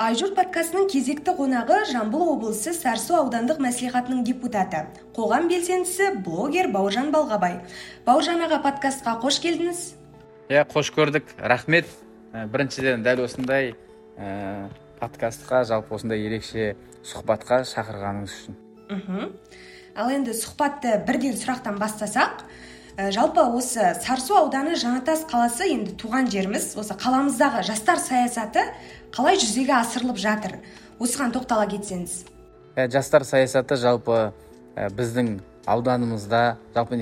айжурт подкастының кезекті қонағы жамбыл облысы сарысу аудандық мәслихатының депутаты қоғам белсендісі блогер бауыржан балғабай. Бауыржан аға подкастқа қош келдіңіз. Иә қош көрдік. Рахмет. Ә, біріншіден дәл осындай ә, подкастқа жалпы осындай ерекше сұхбатқа шақырғаныңыз үшін. Мхм. Ал енді сұхбатты бірден сұрақтан бастасақ Э, жалпы осы сарысу ауданы жаңатас қаласы енді туған жеріміз осы қаламыздағы жастар саясаты қалай жүзеге асырылып жатыр? Осыған тоқтала кетсеңіз. Ә, жастар саясаты жалпы ә, біздің ауданымызда жалпы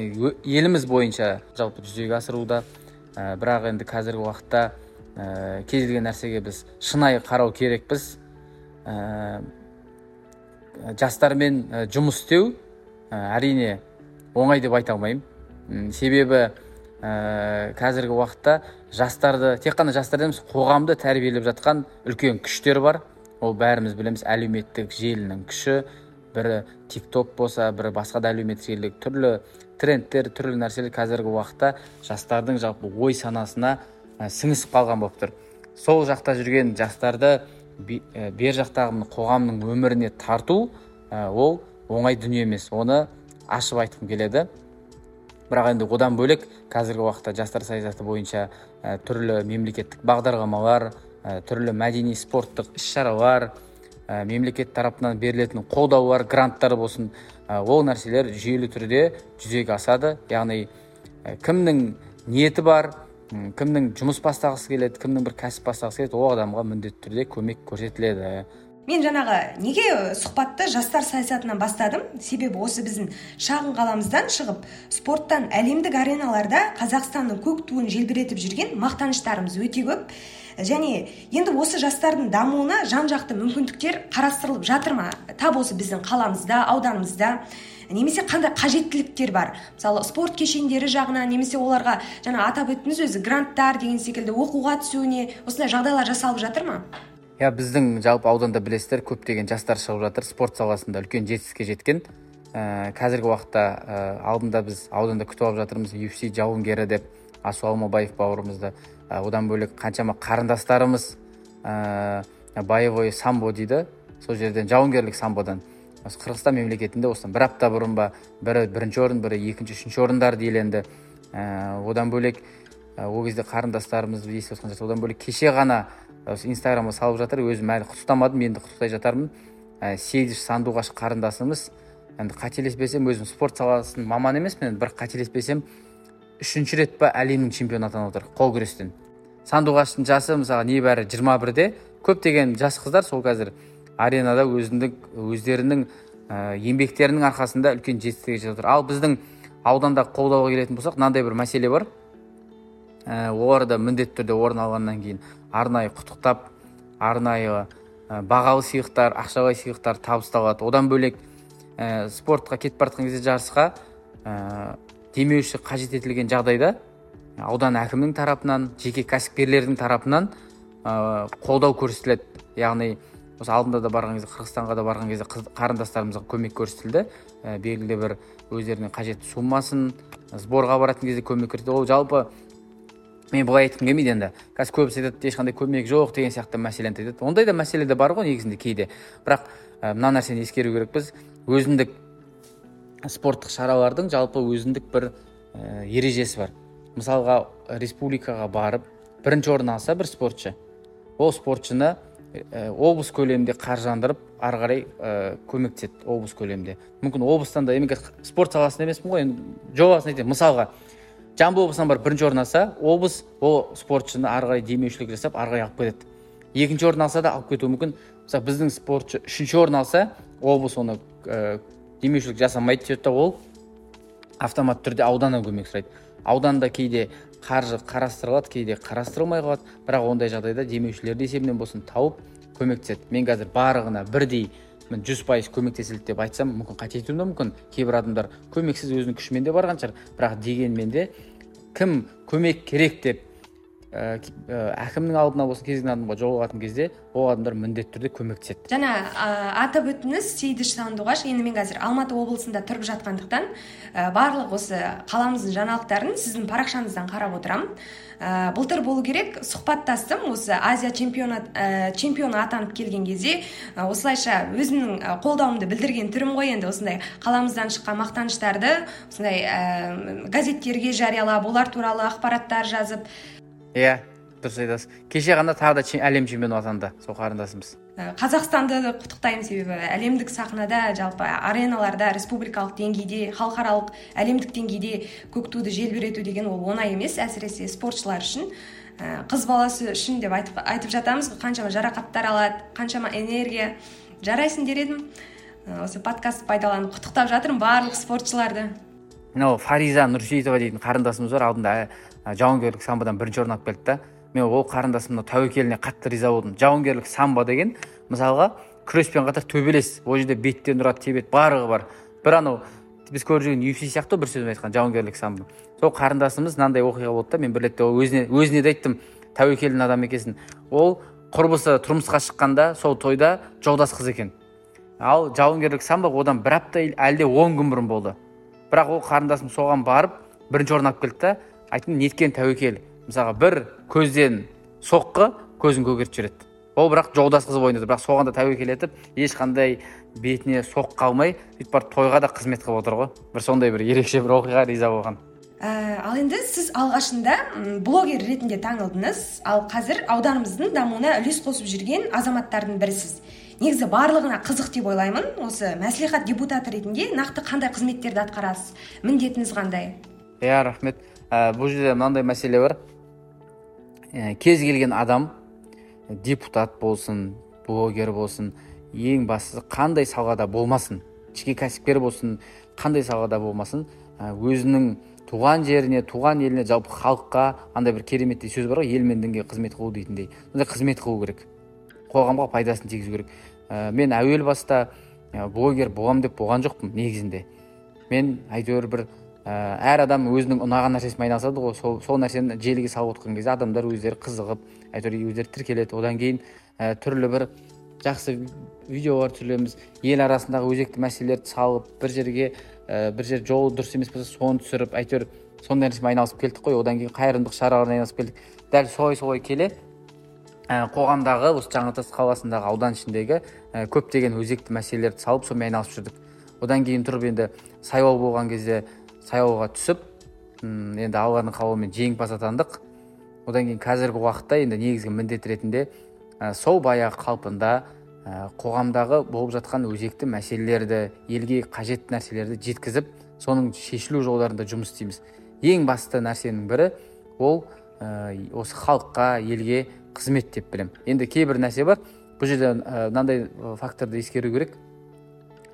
еліміз бойынша жалпы жүзеге асырылуда. Ә, бірақ енді қазіргі уақытта ә, кез келген нәрсеге біз шынайы қарау керекпіз. Ә, жастармен жұмыс істеу әрине оңай деп айта алмаймын. Себебі ә, қазіргі уақытта жастарды тек қана жастар емес қоғамды тәрбиелеп жатқан үлкен күштер бар. Ол бәріміз білеміз әлеуметтік желінің күші. Бірі тик ток болса бірі басқа да әлеуметтік желілік түрлі трендтер түрлі нәрселер қазіргі уақытта жастардың жалпы ой санасына ә, сіңісіп қалған болып тұр. Сол жақта жүрген жастарды ә, бер жақтағы қоғамның өміріне тарту ә, ол оңай дүние емес. Оны ашып айтқым келеді. Бірақ енді одан бөлек қазіргі уақытта жастар саясаты бойынша ә, түрлі мемлекеттік бағдарламалар ә, түрлі мәдени спорттық іс шаралар ә, мемлекет тарапынан берілетін қолдаулар гранттар болсын ол нәрселер жүйелі түрде жүзеге асады. Яғни кімнің ниеті бар кімнің жұмыс бастағысы келеді кімнің бір кәсіп бастағысы келеді ол адамға міндетті түрде көмек көрсетіледі. Мен жаңағы неге сұхбатты жастар саясатынан бастадым? Себебі осы біздің шағын қаламыздан шығып спорттан әлемдік ареналарда қазақстанның көк туын желбіретіп жүрген мақтаныштарымыз өте көп. Және енді осы жастардың дамуына жан жақты мүмкіндіктер қарастырылып жатыр ма? Тап осы біздің қаламызда ауданымызда. Немесе қандай қажеттіліктер бар? Мысалы спорт кешендері жағынан немесе оларға жаңа атап өттіңіз өзі гранттар деген секілді оқуға түсуіне осындай жағдайлар жасалып жатыр ма? Иә біздің жалпы ауданда білесіздер көптеген жастар шығып жатыр спорт саласында үлкен жетістікке жеткен. Ә, қазіргі уақытта ә, алдында біз ауданда күтіп алып жатырмыз UFC жауынгері деп асу алмабаев бауырымызды. Ә, одан бөлек қаншама қарындастарымыз ә, боевой самбо дейді. Сол жерден жауынгерлік самбодан. Осы қырғызстан мемлекетінде осыдан бір апта бұрын ба бірі бірінші орын бірі екінші үшінші орындарды иеленді ә, одан бөлек ә, ол кезде қарындастарымыз естіп жатқан одан бөлек кеше ғана инстаграмға салып жатыр. Өзім әлі құттықтамадым енді құттықтай жатармын. Ә, сегіз сандуғаш қарындасымыз. Енді қателеспесем өзім спорт саласының маманы емеспін бірақ қателеспесем үшінші рет па әлемнің чемпионы атанып отыр қол күрестен. Сандуғаштың жасы мысалы небәрі жиырма бірде. Көптеген жас қыздар сол қазір аренада өзіндік өздерінің ә, еңбектерінің арқасында үлкен жетістікке жетіп отыр. Ал біздің ауданда қолдауға келетін болсақ мынандай бір мәселе бар. Ә, олар да міндетті түрде орын алғаннан кейін арнайы құттықтап арнайы ә, бағалы сыйлықтар ақшалай сыйлықтар табысталады. Одан бөлек ә, спортқа кетіп бара жатқан кезде жарысқа ә, демеуші қажет етілген жағдайда аудан әкімінің тарапынан жеке кәсіпкерлердің тарапынан ә, қолдау көрсетіледі. Яғни осы алдында да барған кезде қырғызстанға да барған кезде қарындастарымызға көмек көрсетілді. Ә, белгілі бір өздеріне қажетті суммасын сборға баратын кезде көмек көрсетілді. Ол жалпы мен былай айтқым келмейді енді. Қазір көбісі айтады ешқандай көмек жоқ деген сияқты мәселені айтады. Ондай да мәселе де бар ғой негізінде кейде. Бірақ ә, мына нәрсені ескеру керекпіз. Өзіндік спорттық шаралардың жалпы өзіндік бір ә, ережесі бар. Мысалға республикаға барып бірінші орын алса бір спортшы. Ол спортшыны ә, облыс көлемінде қаржыландырып ары қарай ә, көмектеседі облыс көлемінде. Мүмкін облыстан да спорт саласында емеспін ғой енді жобасын айтайын. Мысалға жамбыл облысынан барып бірінші орын алса облыс ол спортшыны ары қарай демеушілік жасап ары қарай алып кетеді екінші орын алса да алып кетуі мүмкін. Мысалы біздің спортшы үшінші орын алса облыс оны ә, демеушілік жасамайды сөйтеді да ол автоматты түрде ауданнан көмек сұрайды. Ауданда кейде қаржы қарастырылады кейде қарастырылмай қалады. Бірақ ондай жағдайда демеушілерді есебінен болсын тауып көмектеседі. Мен қазір барлығына бірдей жүз пайыз көмектесілді деп айтсам мүмкін қате кетуім мүмкін. Кейбір адамдар көмексіз өзінің күшімен де барған шығар. Бірақ дегенмен де кім көмек керек деп әкімнің алдына болсын кез келген адамға жолығатын кезде ол адамдар міндетті түрде көмектеседі. Жаңа атап өттіңіз сейдіш сандуғаш енді мен қазір алматы облысында тұрып жатқандықтан ә, барлық осы қаламыздың жаңалықтарын сіздің парақшаңыздан қарап отырамын ә, былтыр болу керек сұхбаттастым осы азия чемпионат ә, чемпионы атанып келген кезде ә, осылайша өзімнің қолдауымды білдірген түрім ғой енді осындай қаламыздан шыққан мақтаныштарды осындай ә, газеттерге жариялап олар туралы ақпараттар жазып иә дұрыс айтасыз. Кеше ғана тағы да әлем чемпионы атанды. Сол қарындасымыз. Ә, қазақстанды құттықтаймын себебі. Әлемдік сахнада жалпы ареналарда республикалық деңгейде халықаралық әлемдік деңгейде көк туды желбірету деген ол оңай емес әсіресе спортшылар үшін. Ә, қыз баласы үшін деп айтып, айтып жатамыз. Қаншама жарақаттар алады қаншама энергия жарайсың дер едім. Ә, осы подкаст пайдаланып құттықтап жатырмын барлық спортшыларды. Мынау фариза нұрсейітова дейтін қарындасымыз бар. Алдында жауынгерлік самбодан бірінші орын алып келді да мен ол қарындасымның тәуекеліне қатты риза болдым. Жауынгерлік самбо деген мысалға күреспен қатар төбелес. Ол жерде беттен ұрады тебеді барлығы бар. Бір анау біз көріп жүрген UFC сияқты бір сөзбен айтқан жауынгерлік самбо сол қарындасымыз мынандай оқиға болды да мен бір ретте өзіне өзіне де айттым. Тәуекелдің адам екенсің. Ол құрбысы тұрмысқа шыққанда сол тойда жолдас қыз екен. Ал жауынгерлік самбо одан бір апта әлде он күн бұрын болды. Бірақ ол қарындасым соған барып бірінші орын алып келді да айттым неткен тәуекел. Мысалға бір көзден соққы көзін көгертіп жібереді. Ол бірақ жолдас қыз ойнады бірақ соған да тәуекел етіп ешқандай бетіне соққы алмай сөйтіп барып тойға да қызмет қылып отыр ғой. Бір сондай бір ерекше бір оқиға риза болған. Ә, ал енді сіз алғашында блогер ретінде танылдыңыз ал қазір ауданымыздың дамуына үлес қосып жүрген азаматтардың бірісіз. Негізі барлығына қызық деп ойлаймын. Осы мәслихат депутаты ретінде нақты қандай қызметтерді атқарасыз? Міндетіңіз қандай? Иә рахмет. Ә, бұл жерде мынандай мәселе бар. Ә, кез келген адам депутат болсын блогер болсын ең бастысы қандай салада болмасын жеке кәсіпкер болсын қандай салада болмасын ә, өзінің туған жеріне туған еліне жалпы халыққа андай бір кереметтей сөз бар ғой ел мен дінге қызмет қылу дейтіндей. Сондай қызмет қылу керек. Қоғамға пайдасын тигізу керек. Ә, мен әуел баста ә, блогер боламын деп болған жоқпын негізінде. Мен әйтеуір бір әр адам өзінің ұнаған нәрсесімен айналысады ғой. Сол, сол нәрсені желіге салып отырған кезде адамдар өздері қызығып әйтеуір өздері тіркеледі. Одан кейін ә, түрлі бір жақсы видеолар түсіреміз. Ел арасындағы өзекті мәселелерді салып бір жерге ә, бір жер жол дұрыс емес болса соны түсіріп әйтеуір сондай нәрсемен айналысып келдік қой. Одан кейін қайырымдылық шараларына айналысып келдік. Дәл солай солай келе ә, қоғамдағы осы жаңатас қаласындағы аудан ішіндегі ә, көптеген өзекті мәселелерді салып сонымен айналысып жүрдік. Одан кейін тұрып енді сайлау болған кезде сайлауға түсіп енді алланың қалауымен жеңімпаз атандық. Одан кейін қазіргі уақытта енді негізгі міндет ретінде ә, сол баяғы қалпында ә, қоғамдағы болып жатқан өзекті мәселелерді елге қажетті нәрселерді жеткізіп соның шешілу жолдарында жұмыс істейміз. Ең басты нәрсенің бірі ол ә, осы халыққа елге қызмет деп білемін. Енді кейбір нәрсе бар. Бұл жерде мынандай факторды ескеру керек.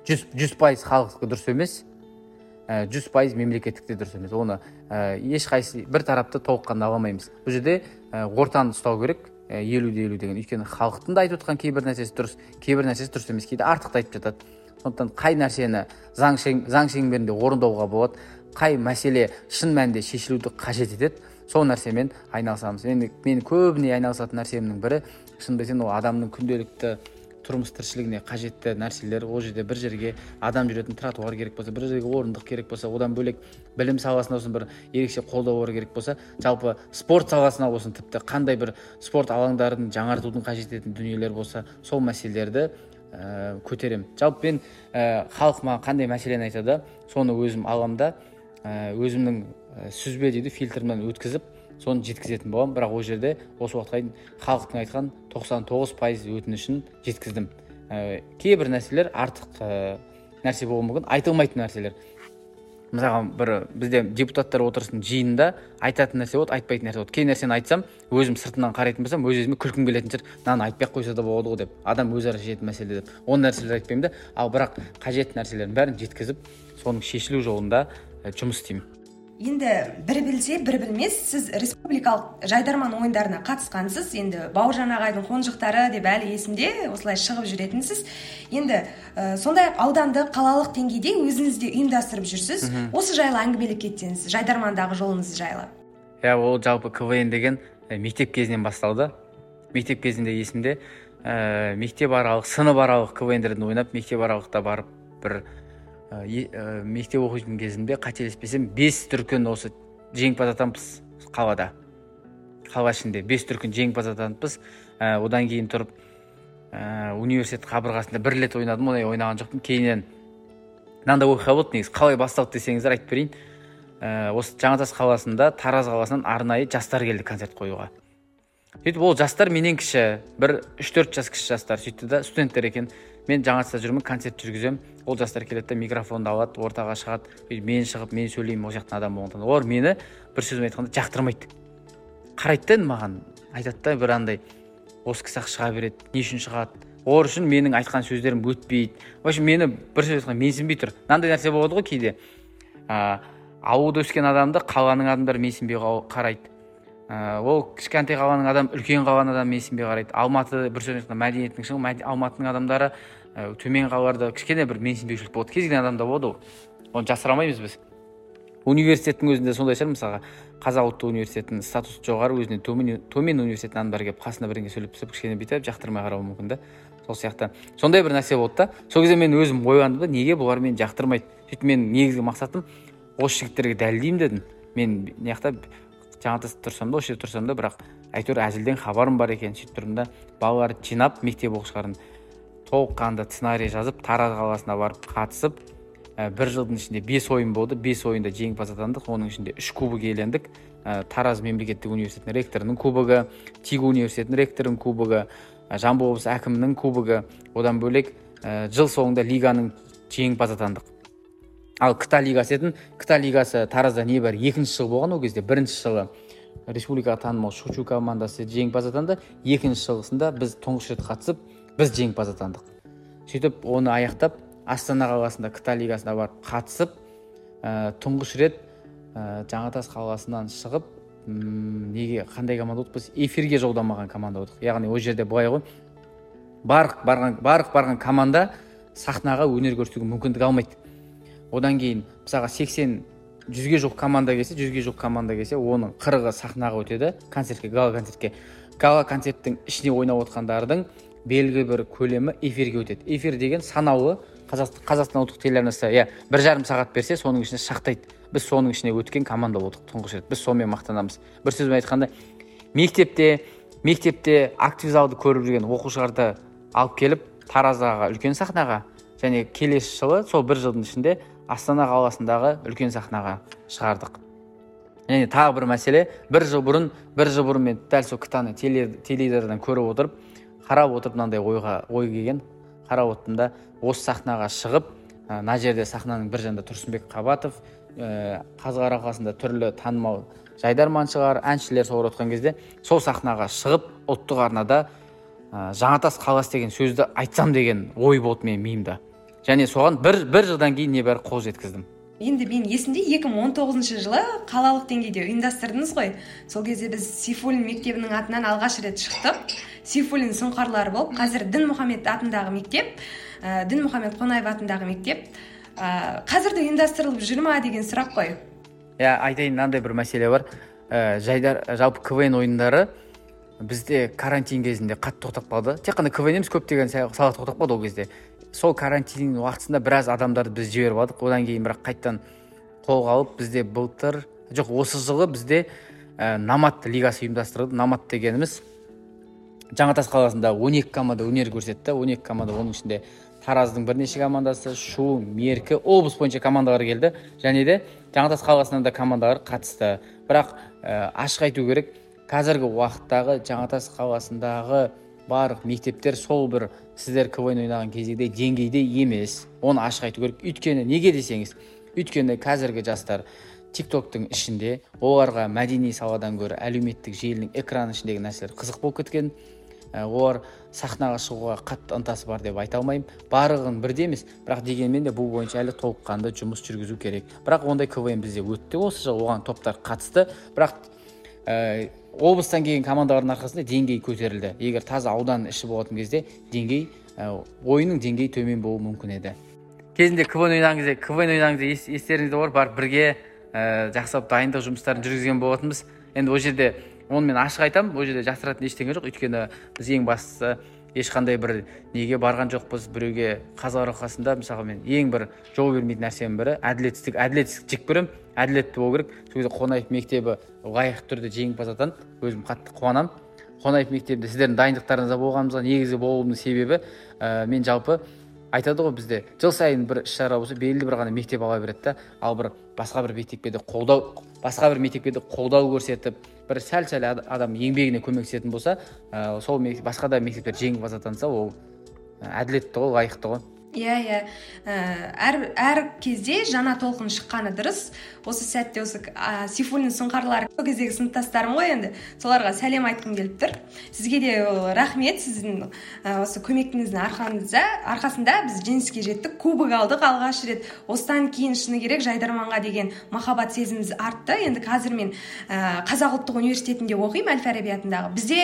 Жүз пайыз халықтікі дұрыс емес. Жүз пайыз мемлекеттікте дұрыс емес. Оны ә, ешқайсы бір тарапты толыққанды ала алмаймыз. Бұл жерде ә, ортаны ұстау керек. Елу де елу деген. Өйткені халықтың да айтып отқан кейбір нәрсесі дұрыс кейбір нәрсесі дұрыс емес. Кейде артықты айтып жатады. Сондықтан қай нәрсені заң, шең, заң шеңберінде орындауға болады қай мәселе шын мәнінде шешілуді қажет етеді сол нәрсемен айналысамыз. Енді мен көбіне айналысатын нәрсемнің бірі шынымды айтсам ол адамның күнделікті тұрмыс тіршілігіне қажетті нәрселер ол жерде бір жерге адам жүретін тротуар керек болса бір жерге орындық керек болса одан бөлек білім саласына болсын бір ерекше қолдау керек болса жалпы спорт саласына болсын тіпті қандай бір спорт алаңдарын жаңартудың қажет ететін дүниелер болса сол мәселелерді ә, көтеремін. Жалпы мен ә, халық маған қандай мәселені айтады соны өзім аламын да ә, өзімнің сүзбе дейді фильтрімнен өткізіп соны жеткізетін боламын. Бірақ ол жерде осы уақытқа дейін халықтың айтқан 99 пайыз өтінішін жеткіздім. Ә, кейбір нәрселер артық ә, нәрсе болуы мүмкін айтылмайтын нәрселер. Мысалға бір бізде депутаттар отырысының жиынында айтатын нәрсе болады айтпайтын нәрсе болады. Кей нәрсені айтсам өзім сыртынан қарайтын болсам өз өзіме күлкім келетін шығар. Мынаны айтпай ақ қойса да болады ғой деп. Адам өзара шешетін мәселе деп. Ол нәрселерді айтпаймын да. Ал бірақ қажетті нәрселердің бәрін жеткізіп соның шешілу жолында жұмыс істеймін. Енді бір білсе бір білмес сіз республикалық жайдарман ойындарына қатысқансыз. Енді бауыржан ағайдың қонжықтары деп әлі есімде осылай шығып жүретінсіз. Енді ә, сондай ақ аудандық қалалық деңгейде өзіңіз де ұйымдастырып жүрсіз. Осы жайлы әңгімелеп кетсеңіз жайдармандағы жолыңыз жайлы. Иә ол жалпы квн деген мектеп кезінен басталды. Мектеп кезінде есімде ә, мектеп аралық сынып аралық квндерден ойнап мектеп аралықта барып бір ә, мектеп оқитын кезімде қателеспесем бес дүркін осы жеңімпаз атанбыз қалада. Қала ішінде бес дүркін жеңімпаз атаныппыз ә, одан кейін тұрып ә, университет қабырғасында бір рет ойнадым. Ондай ойнаған жоқпын. Кейіннен мынандай оқиға болды негізі. Қалай басталды десеңіздер айтып берейін. Ә, осы жаңатас қаласында тараз қаласынан арнайы жастар келді концерт қоюға. Сөйтіп ол жастар менен кіші бір үш төрт жас кіші жастар. Сөйтті да студенттер екен. Мен жаңатаста жүрмін концерт жүргіземін. Ол жастар келеді да микрофонды алады ортаға шығады. Мен шығып мен сөйлеймін ол жақтан адам болғандықтан. Олар мені бір сөзбен айтқанда жақтырмайды. Қарайды да маған айтады да бір андай осы кісі ақ шыға береді не үшін шығады? Олар үшін менің айтқан сөздерім өтпейді. В общем мені бір сөз айтқанда менсінбей тұр. Мынандай нәрсе болады ғой кейде. Ә, ауылда өскен адамды қаланың адамдары менсінбей қарайды. Ә, ол кішкентай қаланың адамы үлкен қаланың адамы менсінбей қарайды. Алматы бір сөз айтқанда мәдениеттің шыңы алматының адамдары төмен қалаларда кішкене бір менсінбеушілік болады. Кез келген адамда болады ол оны жасыра алмаймыз біз. Университеттің өзінде сондай шығар. Мысалға қазақ ұлттық университетінің статусы жоғары өзінен төмен, төмен университеттің адамдары келіп қасына бірдеңе сөйлеп тастап кішкене бүйтіп жақтырмай қарауы мүмкін да. Сол сияқты. Сондай бір нәрсе болды да. Сол кезде мен өзім ойландым да неге бұлар мені жақтырмайды? Сөйтіп менің негізгі мақсатым осы жігіттерге дәлелдеймін дедім. Мен мына жақта жаңатаста тұрсам да осы жерде тұрсам да бірақ әйтеуір әзілден хабарым бар екен. Сөйтіп тұрмын да балаларды жинап мектеп оқушыларын толыққанды сценарий жазып тараз қаласына барып қатысып ә, бір жылдың ішінде бес ойын болды. Бес ойында жеңімпаз атандық оның ішінде үш кубок иелендік. Ә, тараз мемлекеттік университетінің ректорының кубогы тигу университетінің ректорының кубогы жамбыл облысы әкімінің кубогы. Одан бөлек ә, жыл соңында лиганың жеңімпазы атандық ал кта лигасы етін кта лигасы таразда небәрі екінші жыл болған ол кезде бірінші жылы республикаға танымал шучу командасы жеңімпаз атанды екінші жылғысында біз тұңғыш рет қатысып біз жеңімпаз атандық сөйтіп оны аяқтап астана қаласында кта лигасына барып қатысып ә, тұңғыш рет ә, жаңатас қаласынан шығып неге қандай команда болдық біз эфирге жолдамаған команда болдық яғни ол жерде былай ғой. Барлық барған барлық барған команда сахнаға өнер көрсетуге мүмкіндік алмайды. Одан кейін мысалға сексен жүзге жуық команда келсе жүзге жуық команда келсе оның қырығы сахнаға өтеді. Концертке гала концертке. Гала концерттің ішіне ойнап отқандардың белгілі бір көлемі эфирге өтеді. Эфир деген санаулы қазақстан ұлттық телеарнасы иә бір жарым сағат берсе соның ішінде шақтайды біз соның ішіне өткен команда болдық тұңғыш рет. Біз сонымен мақтанамыз. Бір сөзбен айтқанда мектепте мектепте актив залды көріп жүрген оқушыларды алып келіп тараздағы үлкен сахнаға және келесі жылы сол бір жылдың ішінде астана қаласындағы үлкен сахнаға шығардық. Және тағы бір мәселе бір жыл бұрын бір жыл бұрын мен дәл сол ктаны теледидардан көріп отырып қарап отырып мынандай ойға ой келген. Қарап отырдым да осы сахнаға шығып мына жерде сахнаның бір жағында тұрсынбек қабатов ә, қазылар алқасында түрлі танымал жайдарманшылар әншілер солар отқан кезде сол сахнаға шығып ұлттық арнада ә, жаңатас қаласы деген сөзді айтсам деген ой болды менің миымда. Және соған бір бір жылдан кейін небәрі қол жеткіздім. Енді мен есімде 2019 жылы қалалық деңгейде ұйымдастырдыңыз ғой. Сол кезде біз сейфуллин мектебінің атынан алғаш рет шықтық. Сейфуллин сұңқарлары болып қазір дінмұхаммед атындағы мектеп ә, дінмұхаммед қонаев атындағы мектеп. Ә, қазір де ұйымдастырылып жүр ма деген сұрақ қой. Иә айтайын мынандай бір мәселе бар. Ә, жайдар жалпы квн ойындары бізде карантин кезінде қатты тоқтап қалды. Тек қана квн емес көптеген сала тоқтап қалды ол кезде. Сол карантин уақытысында біраз адамдарды біз жіберіп алдық. Одан кейін бірақ қайтадан қолға алып бізде былтыр жоқ осы жылы бізде ә, намат лигасы ұйымдастырылды. Намат дегеніміз жаңатас қаласында 12 команда өнер көрсетті 12 команда оның ішінде тараздың бірнеше командасы шу меркі облыс бойынша командалар келді. Және де жаңатас қаласынан да командалар қатысты. Бірақ ә, ашық айту керек қазіргі уақыттағы жаңатас қаласындағы барлық мектептер сол бір сіздер квн ойнаған кездегідей деңгейде емес. Оны ашық айту керек. Өйткені неге десеңіз өйткені қазіргі жастар тик токтың ішінде оларға мәдени саладан гөрі әлеуметтік желінің экран ішіндегі нәрселер қызық болып кеткен. Ә, олар сахнаға шығуға қатты ынтасы бар деп айта алмаймын. Барлығын бірдей емес бірақ дегенмен де бұл бойынша әлі толыққанды жұмыс жүргізу керек. Бірақ ондай квн бізде өтті. Осы жылы оған топтар қатысты. Бірақ ә, облыстан келген командалардың арқасында деңгей көтерілді. Егер таза аудан іші болатын кезде деңгей ә, ойынның деңгейі төмен болуы мүмкін еді. Кезінде квн ойнаған кезде квн ойнаған кезде естеріңізде бар барып бірге ә, жақсылап дайындық жұмыстарын жүргізген болатынбыз. Енді ол жерде оны мен ашық айтамын ол жерде жасыратын ештеңе жоқ. Өйткені біз ең бастысы ешқандай бір неге барған жоқпыз біреуге қазылар алқасында мысалға мен ең бір жол бермейтін нәрсенің бірі әділетсіздік әділетсіздік жек көремін әділетті болу керек. Сол кезде қонаев мектебі лайықты түрде жеңімпаз атанды. Өзім қатты қуанамын. Қонаев мектебінде сіздердің дайындықтарыңызда болғанымызға негізгі болуымның себебі ә, мен жалпы айтады ғой бізде жыл сайын бір іс шара болса белгілі бір ғана мектеп ала береді да ал бір басқа бір мектепке де қолдау басқа бір мектепке де қолдау көрсетіп бір сәл сәл адам еңбегіне көмектесетін болса ә, сол басқа да мектептер жеңімпаз атанса ол әділетті ғой лайықты ғой. Иә иә. Әр әр кезде жаңа толқын шыққаны дұрыс. Осы сәтте осы ә, сейфуллин сұңқарлар сол кездегі сыныптастарым ғой енді соларға сәлем айтқым келіп тұр. Сізге де рахмет. Сіздің ә, осы көмегіңіздің арқаңызда арқасында біз жеңіске жеттік кубок алдық алғаш рет. Осыдан кейін шыны керек жайдарманға деген махаббат сезіміміз артты. Енді қазір мен ә, қазақ ұлттық университетінде оқимын әл фараби атындағы. Бізде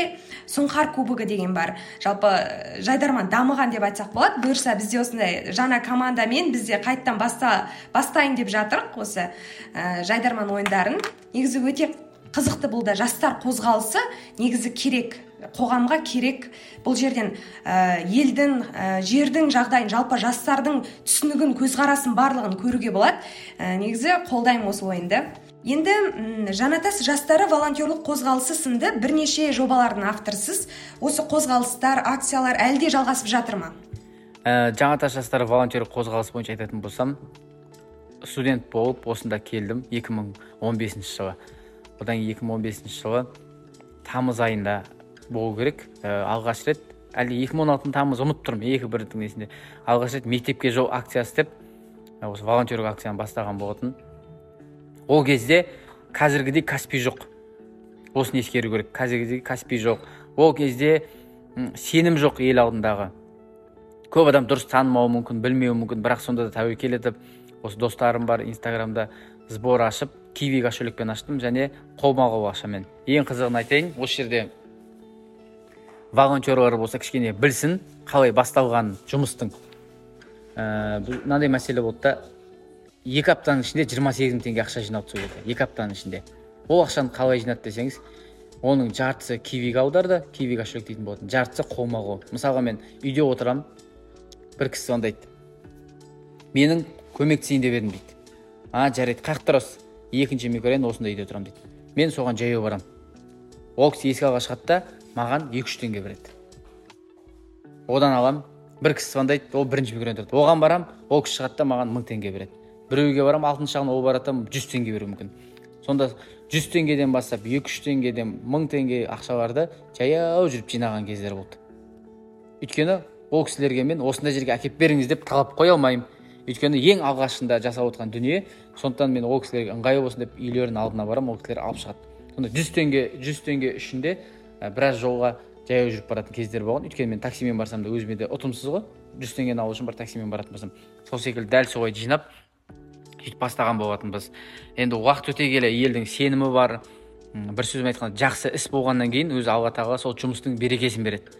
сұңқар кубогы деген бар. Жалпы жайдарман дамыған деп айтсақ болады. Бұйырса бізде осындай жаңа командамен бізде қайттан баста бастайын деп жатырық осы ә, жайдарман ойындарын. Негізі өте қызықты бұл да жастар қозғалысы. Негізі керек қоғамға керек. Бұл жерден ә, елдің ә, жердің жағдайын жалпы жастардың түсінігін көзқарасын барлығын көруге болады. Ә, негізі қолдаймын осы ойынды. Енді жанатас жастары волонтерлық қозғалысы сынды бірнеше жобалардың авторысыз осы қозғалыстар акциялар әлде жалғасып жатыр ма? Ә, жаңатас жастары волонтерлік қозғалысы бойынша айтатын болсам студент болып осында келдім 2015 жылы. Одан кейін 2015 жылы тамыз айында болу керек. Ә, алғаш рет әлде 2016 тамыз ұмытып тұрмын екі бірдің несінде. Алғаш рет мектепке жол акциясы деп ә, осы волонтерлік акцияны бастаған болатын. Ол кезде қазіргідей каспи жоқ. Осыны ескеру керек. Қазіргідей каспи жоқ. Ол кезде сенім жоқ ел алдындағы. Көп адам дұрыс танымауы мүмкін білмеуі мүмкін. Бірақ сонда да тәуекел етіп осы достарым бар инстаграмда сбор ашып киви кошелекпен аштым және қолма қол ақшамен ең қызығын айтайын осы жерде волонтерлар болса кішкене білсін қалай басталғанын жұмыстың. Ә, мынандай мәселе болды да екі аптаның ішінде 28 сегіз мың теңге ақша жиналды сол жерде екі аптаның ішінде. Ол ақшаны қалай жинады десеңіз оның жартысы кивиге аударды киви кошелек дейтін болатын. Жартысы қолма қол. Мысалға мен үйде отырамын бір кісі звондайды менің көмектесейін деп едім дейді. А жарайды қай жақта тұрасыз екінші микрорайон осындай үйде тұрамын дейді. Мен соған жаяу барамын ол кісі есік алдыға шығады да маған екі үш теңге береді. Одан аламын бір кісі звондайды ол бірінші микрорайонда тұрады. Оған барамын ол кісі шығады да маған мың теңге береді біреуге барамын алтыншы жағын ол барады да жүз теңге беруі мүмкін. Сонда жүз теңгеден бастап екі үш теңгеден мың теңге ақшаларды жаяу жүріп жинаған кездер болды. Өйткені ол кісілерге мен осындай жерге әкеліп беріңіз деп талап қоя алмаймын. Өйткені ең алғашында жасап отқан дүние сондықтан мен ол кісілерге ыңғайлы болсын деп үйлерінің алдына барамын ол кісілер алып шығады. Сонда жүз теңге жүз теңге ішінде біраз жолға жаяу жүріп баратын кездер болған. Өйткені мен таксимен барсам да өзіме де ұтымсыз ғой. Жүз теңгені алу үшін бір таксимен баратын болсам сол секілді дәл солай жинап сөйтіп бастаған болатынбыз. Енді уақыт өте келе елдің сенімі бар. Бір сөзбен айтқанда жақсы іс болғаннан кейін өзі алла тағала сол жұмыстың берекесін береді.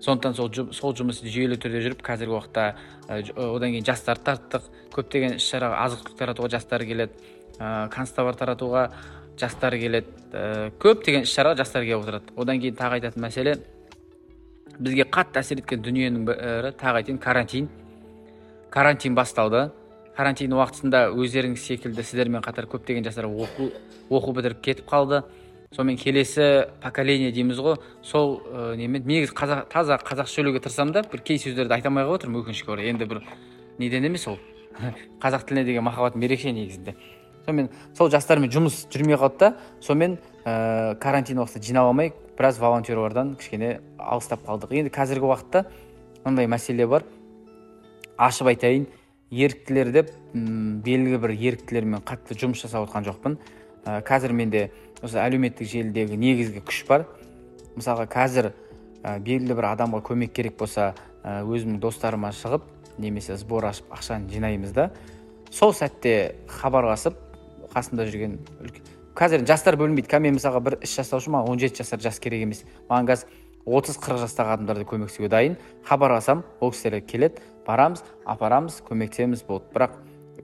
Сондықтан сол сол жұмысты жүйелі түрде жүріп қазіргі уақытта одан кейін жастарды тарттық. Көптеген іс шараға азық түлік таратуға жастар келеді. Ә, канцтовар таратуға жастар келеді. Ә, көптеген іс шараға жастар келіп отырады. Одан кейін тағы айтатын мәселе бізге қатты әсер еткен дүниенің бірі тағы айтайын карантин. Карантин басталды. Карантин уақытысында өздеріңіз секілді сіздермен қатар көптеген жастар оқу оқу бітіріп кетіп қалды. Сонымен келесі поколение дейміз ғой. Сол ә, немен? Негізі қазақ таза қазақша сөйлеуге тырысамын да бір кей сөздерді айта алмай қалып отырмын өкінішке орай. Енді бір неден емес ол? Қазақ тіліне деген махаббатым ерекше негізінде. Сонымен сол жастармен жұмыс жүрмей қалды да сонымен ә, карантин уақытында жинала алмай біраз волонтерлардан кішкене алыстап қалдық. Енді қазіргі уақытта мындай мәселе бар. Ашып айтайын еріктілер деп белгілі бір еріктілермен қатты жұмыс жасап отқан жоқпын. Ә, қазір менде осы әлеуметтік желідегі негізгі күш бар. Мысалға қазір ә, белгілі бір адамға көмек керек болса ә, өзімнің достарыма шығып немесе сбор ашып ақшаны жинаймыз да. Сол сәтте хабарласып қасымда жүрген қазір жастар бөлінбейді қазір мен мысалға бір іс жасау үшін маған он жеті жасар жас керек емес. Маған қазір отыз қырық жастағы адамдар да көмектесуге дайын. Хабарласам ол кісілер келеді барамыз апарамыз көмектесеміз болды. Бірақ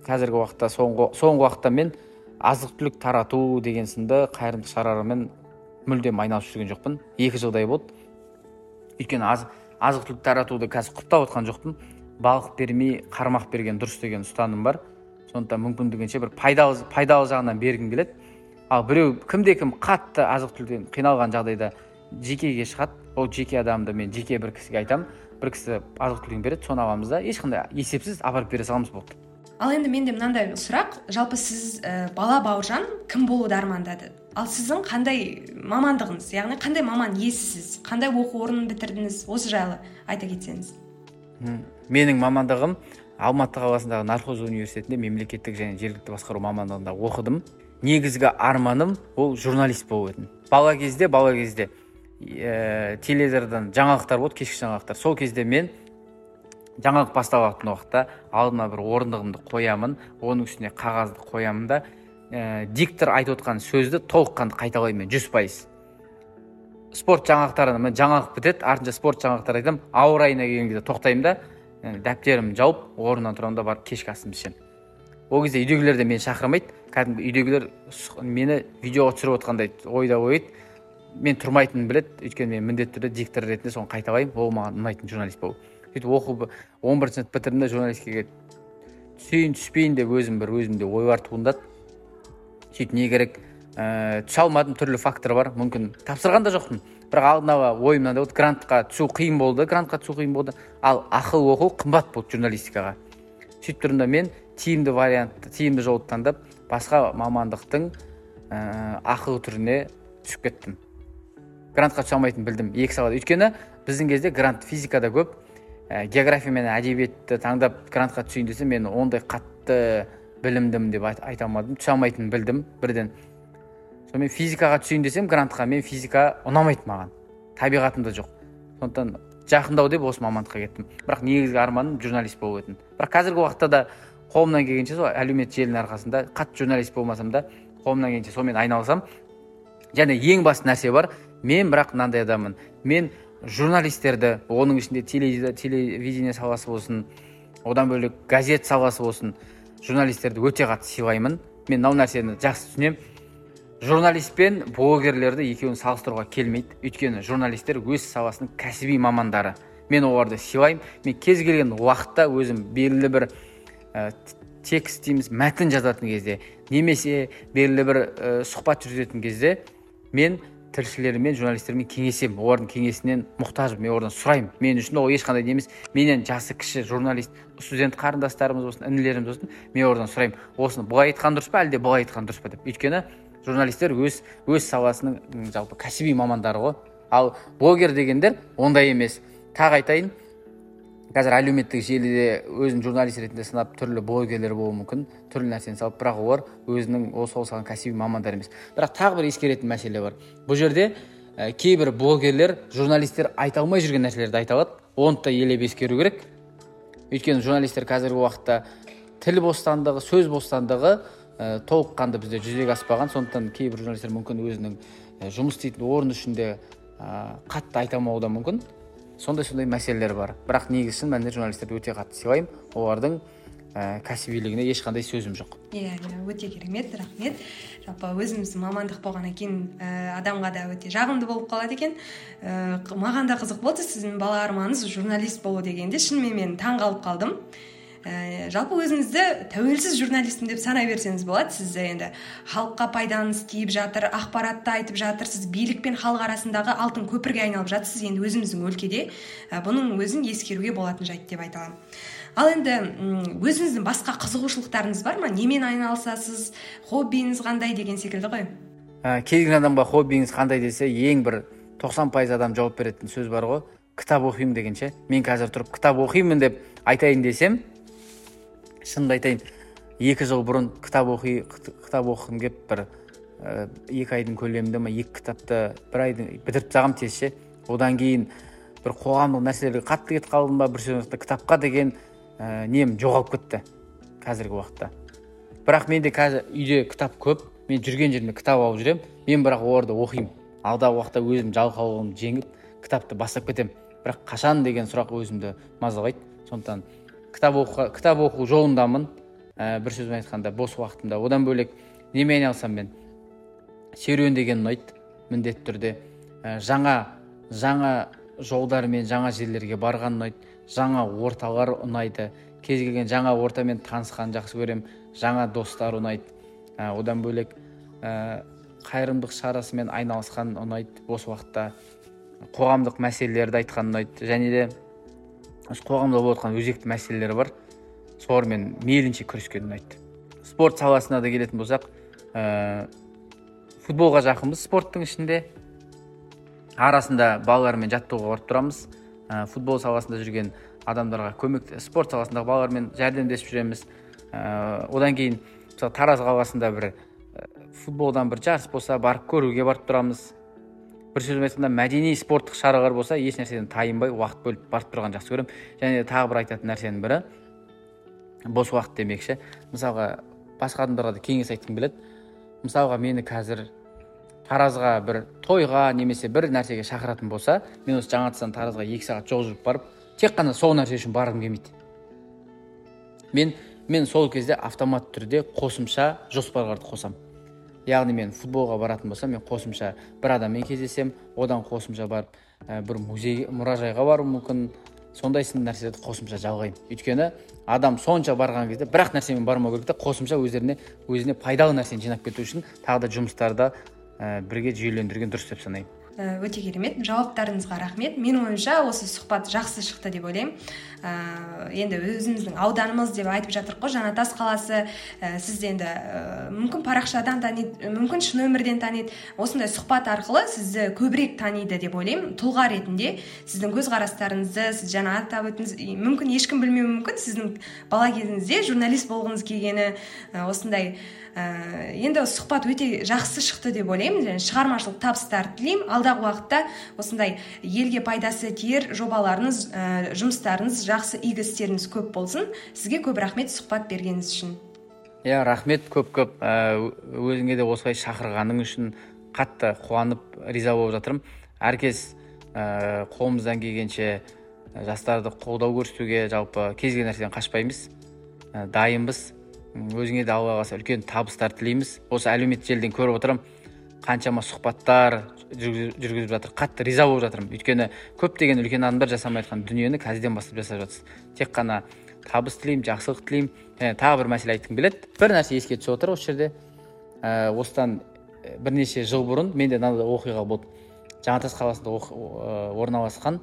қазіргі уақытта соңғы, соңғы уақытта мен азық түлік тарату деген сынды қайырымдылық шаралармен мүлдем айналысып жүрген жоқпын. Екі жылдай болды. Өйткені аз, азық түлік таратуды қазір құптап отқан жоқпын. Балық бермей қармақ берген дұрыс деген ұстаным бар. Сондықтан мүмкіндігінше бір пайдалы пайдалы жағынан бергім келеді. Ал біреу кімде кім қатты азық түліктен қиналған жағдайда жекеге шығады. Ол жеке адамды мен жеке бір кісіге айтамын. Бір кісі азық түлігін береді соны аламыз да ешқандай есепсіз апарып бере саламыз болды. Ал енді менде мынандай сұрақ. Жалпы сіз ә, бала бауыржан кім болуды армандады? Ал сіздің қандай мамандығыңыз яғни қандай маман иесісіз қандай оқу орнын бітірдіңіз? Осы жайлы айта кетсеңіз. Менің мамандығым алматы қаласындағы нархоз университетінде мемлекеттік және жергілікті басқару мамандығында оқыдым. Негізгі арманым ол журналист болу еді бала кезде бала кезде ә, теледидардан жаңалықтар болды кешкі жаңалықтар. Сол кезде мен жаңалық басталатын уақытта алдыма бір орындығымды қоямын оның үстіне қағазды қоямын да ә, диктор айтып отқан сөзді толыққанды қайталаймын жүз пайыз. Спорт жаңалықтарын мен жаңалық бітеді артынша спорт жаңалықтар айтамын. Ауа райына келген кезде тоқтаймын да дәптерімді жауып орнымнан тұрамын да барып кешкі асымды ішемін. Ол кезде үйдегілер де мені шақырмайды. Кәдімгі үйдегілер мені видеоға түсіріп отқандай ойда ойлайды мен тұрмайтынымды біледі. Өйткені мен міндетті түрде диктор ретінде соны қайталаймын. Ол маған ұнайтын журналист болу. Сөйтіп оқу он бірінші сынып бітірдім де журналистикаға түсейін түспейін деп өзім бір өзімде ойлар туындады сөйтіп не керек ә, түсе алмадым түрлі фактор бар мүмкін тапсырған да жоқпын. Бірақ алдына ойым мынандай болды грантқа түсу қиын болды грантқа түсу қиын болды. Ал ақыл оқу қымбат болды журналистикаға. Сөйтіп тұрмын да мен тиімді вариантты тиімді жолды таңдап басқа мамандықтың ә, ақыл түріне түсіп кеттім. Грантқа түсе алмайтынымды білдім екі сағат. Өйткені біздің кезде грант физикада көп. Ә, география мен әдебиетті таңдап грантқа түсейін десем мен ондай қатты білімдімін деп айта алмадым. Түсе алмайтынымды білдім бірден. Сонымен физикаға түсейін десем грантқа мен физика ұнамайды маған. Табиғатымда жоқ. Сондықтан жақындау деп осы мамандыққа кеттім. Бірақ негізгі арманым журналист болу еді бірақ қазіргі уақытта да қолымнан келгенше сол әлеуметтік желінің арқасында қатты журналист болмасам да қолымнан келгенше сонымен айналысамын және ең басты нәрсе бар мен бірақ мынандай адаммын. Мен журналистерді оның ішінде телевидение саласы болсын одан бөлек газет саласы болсын журналистерді өте қатты сыйлаймын. Мен мынау нәрсені жақсы түсінемін. Журналист пен блогерлерді екеуін салыстыруға келмейді. Өйткені журналистер өз саласының кәсіби мамандары. Мен оларды сыйлаймын. Мен кез келген уақытта өзім белгілі бір ә, текст дейміз мәтін жазатын кезде немесе белгілі бір ә, сұхбат жүргізетін кезде мен тілшілермен журналистермен кеңесемін олардың кеңесінен мұқтажбын мен олардан сұраймын. Мен үшін ол ешқандай не емес менен жасы кіші журналист студент қарындастарымыз болсын інілеріміз болсын мен олардан сұраймын. Осыны былай айтқан дұрыс па әлде былай айтқан дұрыс па деп. Өйткені журналистер өз өз саласының жалпы кәсіби мамандары ғой. Ал блогер дегендер ондай емес. Тағы айтайын қазір әлеуметтік желіде өзін журналист ретінде сынап түрлі блогерлер болуы мүмкін түрлі нәрсені салып бірақ олар өзінің осы саланың кәсіби мамандары емес. Бірақ тағы бір ескеретін мәселе бар. Бұл жерде ә, кейбір блогерлер журналистер айта алмай жүрген нәрселерді айта алады. Оны да елеп ескеру керек. Өйткені журналистер қазіргі уақытта тіл бостандығы сөз бостандығы ә, толыққанды бізде жүзеге аспаған. Сондықтан кейбір журналистер мүмкін өзінің жұмыс істейтін орны ішінде ә, қатты айта алмауы да мүмкін. Сондай сондай мәселелер бар. Бірақ негізі шын мәнінде журналистерді өте қатты сыйлаймын. Олардың ә, кәсібилігіне ешқандай сөзім жоқ. Иә иә өте керемет рахмет. Жалпы өзіміздің мамандық болғаннан кейін ә, адамға да өте жағымды болып қалады екен. Ә, маған да қызық болды. Сіздің бала арманыңыз журналист болу дегенде шынымен мен таң қалып қалдым. Ә, жалпы өзіңізді тәуелсіз журналистпін деп санай берсеңіз болады сіз енді. Халыққа пайдаңыз тиіп жатыр ақпаратты айтып жатырсыз билік пен халық арасындағы алтын көпірге айналып жатырсыз. Енді өзіміздің өлкеде ә, бұның өзін ескеруге болатын жайт деп айта аламын. Ал енді өзіңіздің басқа қызығушылықтарыңыз бар ма? Немен айналысасыз? Хоббиіңіз қандай деген секілді ғой? Ә, келген адамға хоббиіңіз қандай десе ең бір тоқсан пайыз адам жауап беретін сөз бар ғой. Кітап оқимын деген ше мен қазір тұрып кітап оқимын деп айтайын десем шынымды айтайын екі жыл бұрын кітап оқи кітап оқығым келіп бір ә, екі айдың көлемінде ма екі кітапты бір айдың бітіріп тастағанмын тез ше. Одан кейін бір қоғамдық мәселелерге қатты кетіп қалдым ба бір сөзбен кітапқа деген ә, нем жоғалып кетті қазіргі уақытта. Бірақ менде қазір үйде кітап көп мен жүрген жерімде кітап алып жүремін. Мен бірақ оларды оқимын. Алдағы уақытта өзім жалқаулығымды жеңіп кітапты бастап кетемін. Бірақ қашан деген сұрақ өзімді мазалайды. Сондықтан кітап оқуға кітап оқу жолындамын. Ә, бір сөзбен айтқанда бос уақытымда. Одан бөлек немен айналысамын мен? Серуен деген ұнайды міндетті түрде. Ә, жаңа жаңа жолдармен жаңа жерлерге барған ұнайды жаңа орталар ұнайды. Кез келген жаңа ортамен танысқанды жақсы көремін жаңа достар ұнайды. Ә, одан бөлек ә, қайырымдылық шарасымен айналысқан ұнайды бос уақытта. Қоғамдық мәселелерді айтқан ұнайды және де қоғамда болып жатқан өзекті мәселелер бар. Солармен мейлінше күрескен ұнайды спорт саласына да келетін болсақ ә, футболға жақынбыз спорттың ішінде. Арасында балалармен жаттығуға барып тұрамыз. Ә, футбол саласында жүрген адамдарға көмек спорт саласындағы балалармен жәрдемдесіп жүреміз. Ә, одан кейін мысалы тараз қаласында бір футболдан бір жарыс болса барып көруге барып тұрамыз. Бір сөзбен айтқанда мәдени спорттық шаралар болса еш нәрседен тайынбай уақыт бөліп барып тұрғанды жақсы көремін. Және тағы бір айтатын нәрсенің бірі бос уақыт демекші. Мысалға басқа адамдарға да кеңес айтқым келеді. Мысалға мені қазір таразға бір тойға немесе бір нәрсеге шақыратын болса мен осы жаңатастан таразға екі сағат жол жүріп барып тек қана сол нәрсе үшін барғым келмейді. Мен мен сол кезде автомат түрде қосымша жоспарларды қосамын. Яғни мен футболға баратын болсам мен қосымша бір адаммен кездесемін. Одан қосымша барып ә, бір музей мұражайға баруым мүмкін. Сондай сынды нәрселерді қосымша жалғаймын өйткені адам сонша барған кезде бір ақ нәрсемен бармау керек та қосымша өздеріне өзіне пайдалы нәрсені жинап кету үшін тағы да жұмыстарды ә, бірге жүйелендірген дұрыс деп санаймын. Өте керемет. Жауаптарыңызға рахмет. Менің ойымша осы сұхбат жақсы шықты деп ойлаймын. Ә, енді өзіміздің ауданымыз деп айтып жатырмық қой. Жаңатас қаласы. Ә, сіз енді ә, мүмкін парақшадан таниды мүмкін шын өмірден таниды осындай сұхбат арқылы сізді көбірек таниды деп ойлаймын. Тұлға ретінде сіздің көзқарастарыңызды сіз жаңа атап өттіңіз мүмкін ешкім білмеуі мүмкін. Сіздің бала кезіңізде журналист болғыңыз келгені ә, осындай ә, енді сұхбат өте жақсы шықты деп ойлаймын. Және шығармашылық табыстар тілеймін алдағы уақытта осындай елге пайдасы тиер жобаларыңыз ә, жұмыстарыңыз жақсы игі істеріңіз көп болсын. Сізге көп рахмет сұхбат бергеніңіз үшін. Иә рахмет. Көп көп ә, өзіңе де осылай шақырғаның үшін қатты қуанып риза болып жатырмын. Әркез ә, қолымыздан келгенше жастарды қолдау көрсетуге жалпы кез келген нәрседен қашпаймыз. Ә, дайынбыз. Өзіңе де алла қаласа үлкен табыстар тілейміз осы әлеуметтік желіден көріп отырамын қаншама сұхбаттар жүргізіп жатыр. Қатты риза болып жатырмын. Өйткені көптеген үлкен адамдар жасамай жатқан дүниені қазірден бастап жасап жатсыз. Тек қана табыс тілеймін жақсылық тілеймін. Және тағы бір мәселе айтқым келеді. Бір нәрсе еске түсіп отыр осы жерде. Ә, осыдан бірнеше жыл бұрын менде мынандай оқиға болды. Жаңатас қаласында орналасқан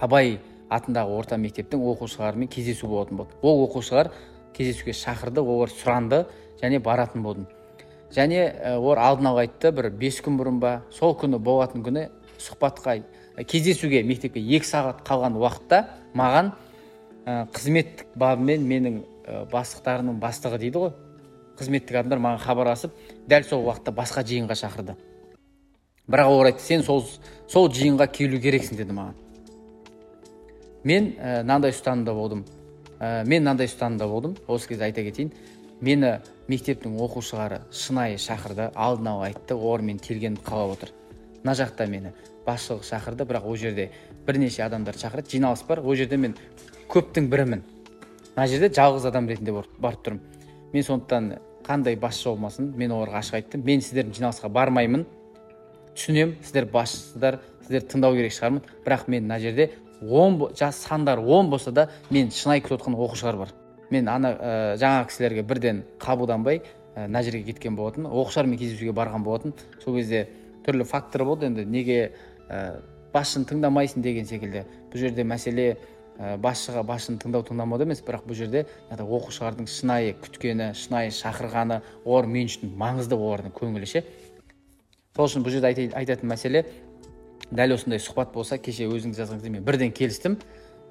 абай атындағы орта мектептің оқушыларымен кездесу болатын болды. Ол оқушылар кездесуге шақырды олар сұранды және баратын болдым. Және ә, олар алдын ала айтты бір бес күн бұрын ба сол күні болатын күні сұхбатқа кездесуге мектепке екі сағат қалған уақытта маған ә, қызметтік бабымен менің бастықтарының бастығы дейді ғой қызметтік адамдар маған хабарласып дәл сол уақытта басқа жиынға шақырды. Бірақ олар айтты сен сол сол жиынға келу керексің деді маған. Мен мынандай ұстанымда болдым. Ә, мен мынандай ұстанымда болдым. Осы кезде айта кетейін. Мені мектептің оқушылары шынайы шақырды. Алдын ала айтты олар мен келгенімді қалап отыр. Мына жақта мені басшылық шақырды бірақ ол жерде бірнеше адамдар шақырады жиналыс бар ол жерде мен көптің бірімін. Мына жерде жалғыз адам ретінде барып тұрмын. Мен сондықтан қандай басшы болмасын мен оларға ашық айттым. Мен сіздердің жиналысқа бармаймын. Түсінемін сіздер басшысыздар сіздерді тыңдау керек шығармын. Бірақ мен мына жерде он жас сандар он болса да мен шынайы күтіп отқан оқушылар бар. Мен ана ә, жаңағы кісілерге бірден қабылданбай ә, жерге кеткен болатын оқушылармен кездесуге барған болатын. Сол кезде түрлі фактор болды енді неге ә, басшыны тыңдамайсың деген секілді. Бұл жерде мәселе ә, басшыға басшыны тыңдау тыңдамауда емес бірақ бұл жерде оқушылардың шынайы күткені шынайы шақырғаны олар мен үшін маңызды олардың көңілі ше. Сол үшін бұл жерде айтатын мәселе дәл осындай сұхбат болса кеше өзіңіз мен бірден келістім.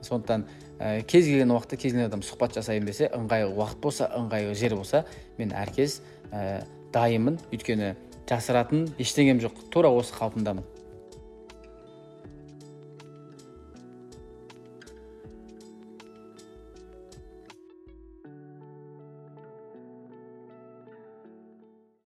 Сондықтан ә, кез келген уақытта кез келген адам сұхбат жасайын десе ыңғайлы уақыт болса ыңғайлы жер болса мен әркез ә, дайынмын. Өйткені жасыратын ештеңем жоқ. Тура осы қалпымдамын.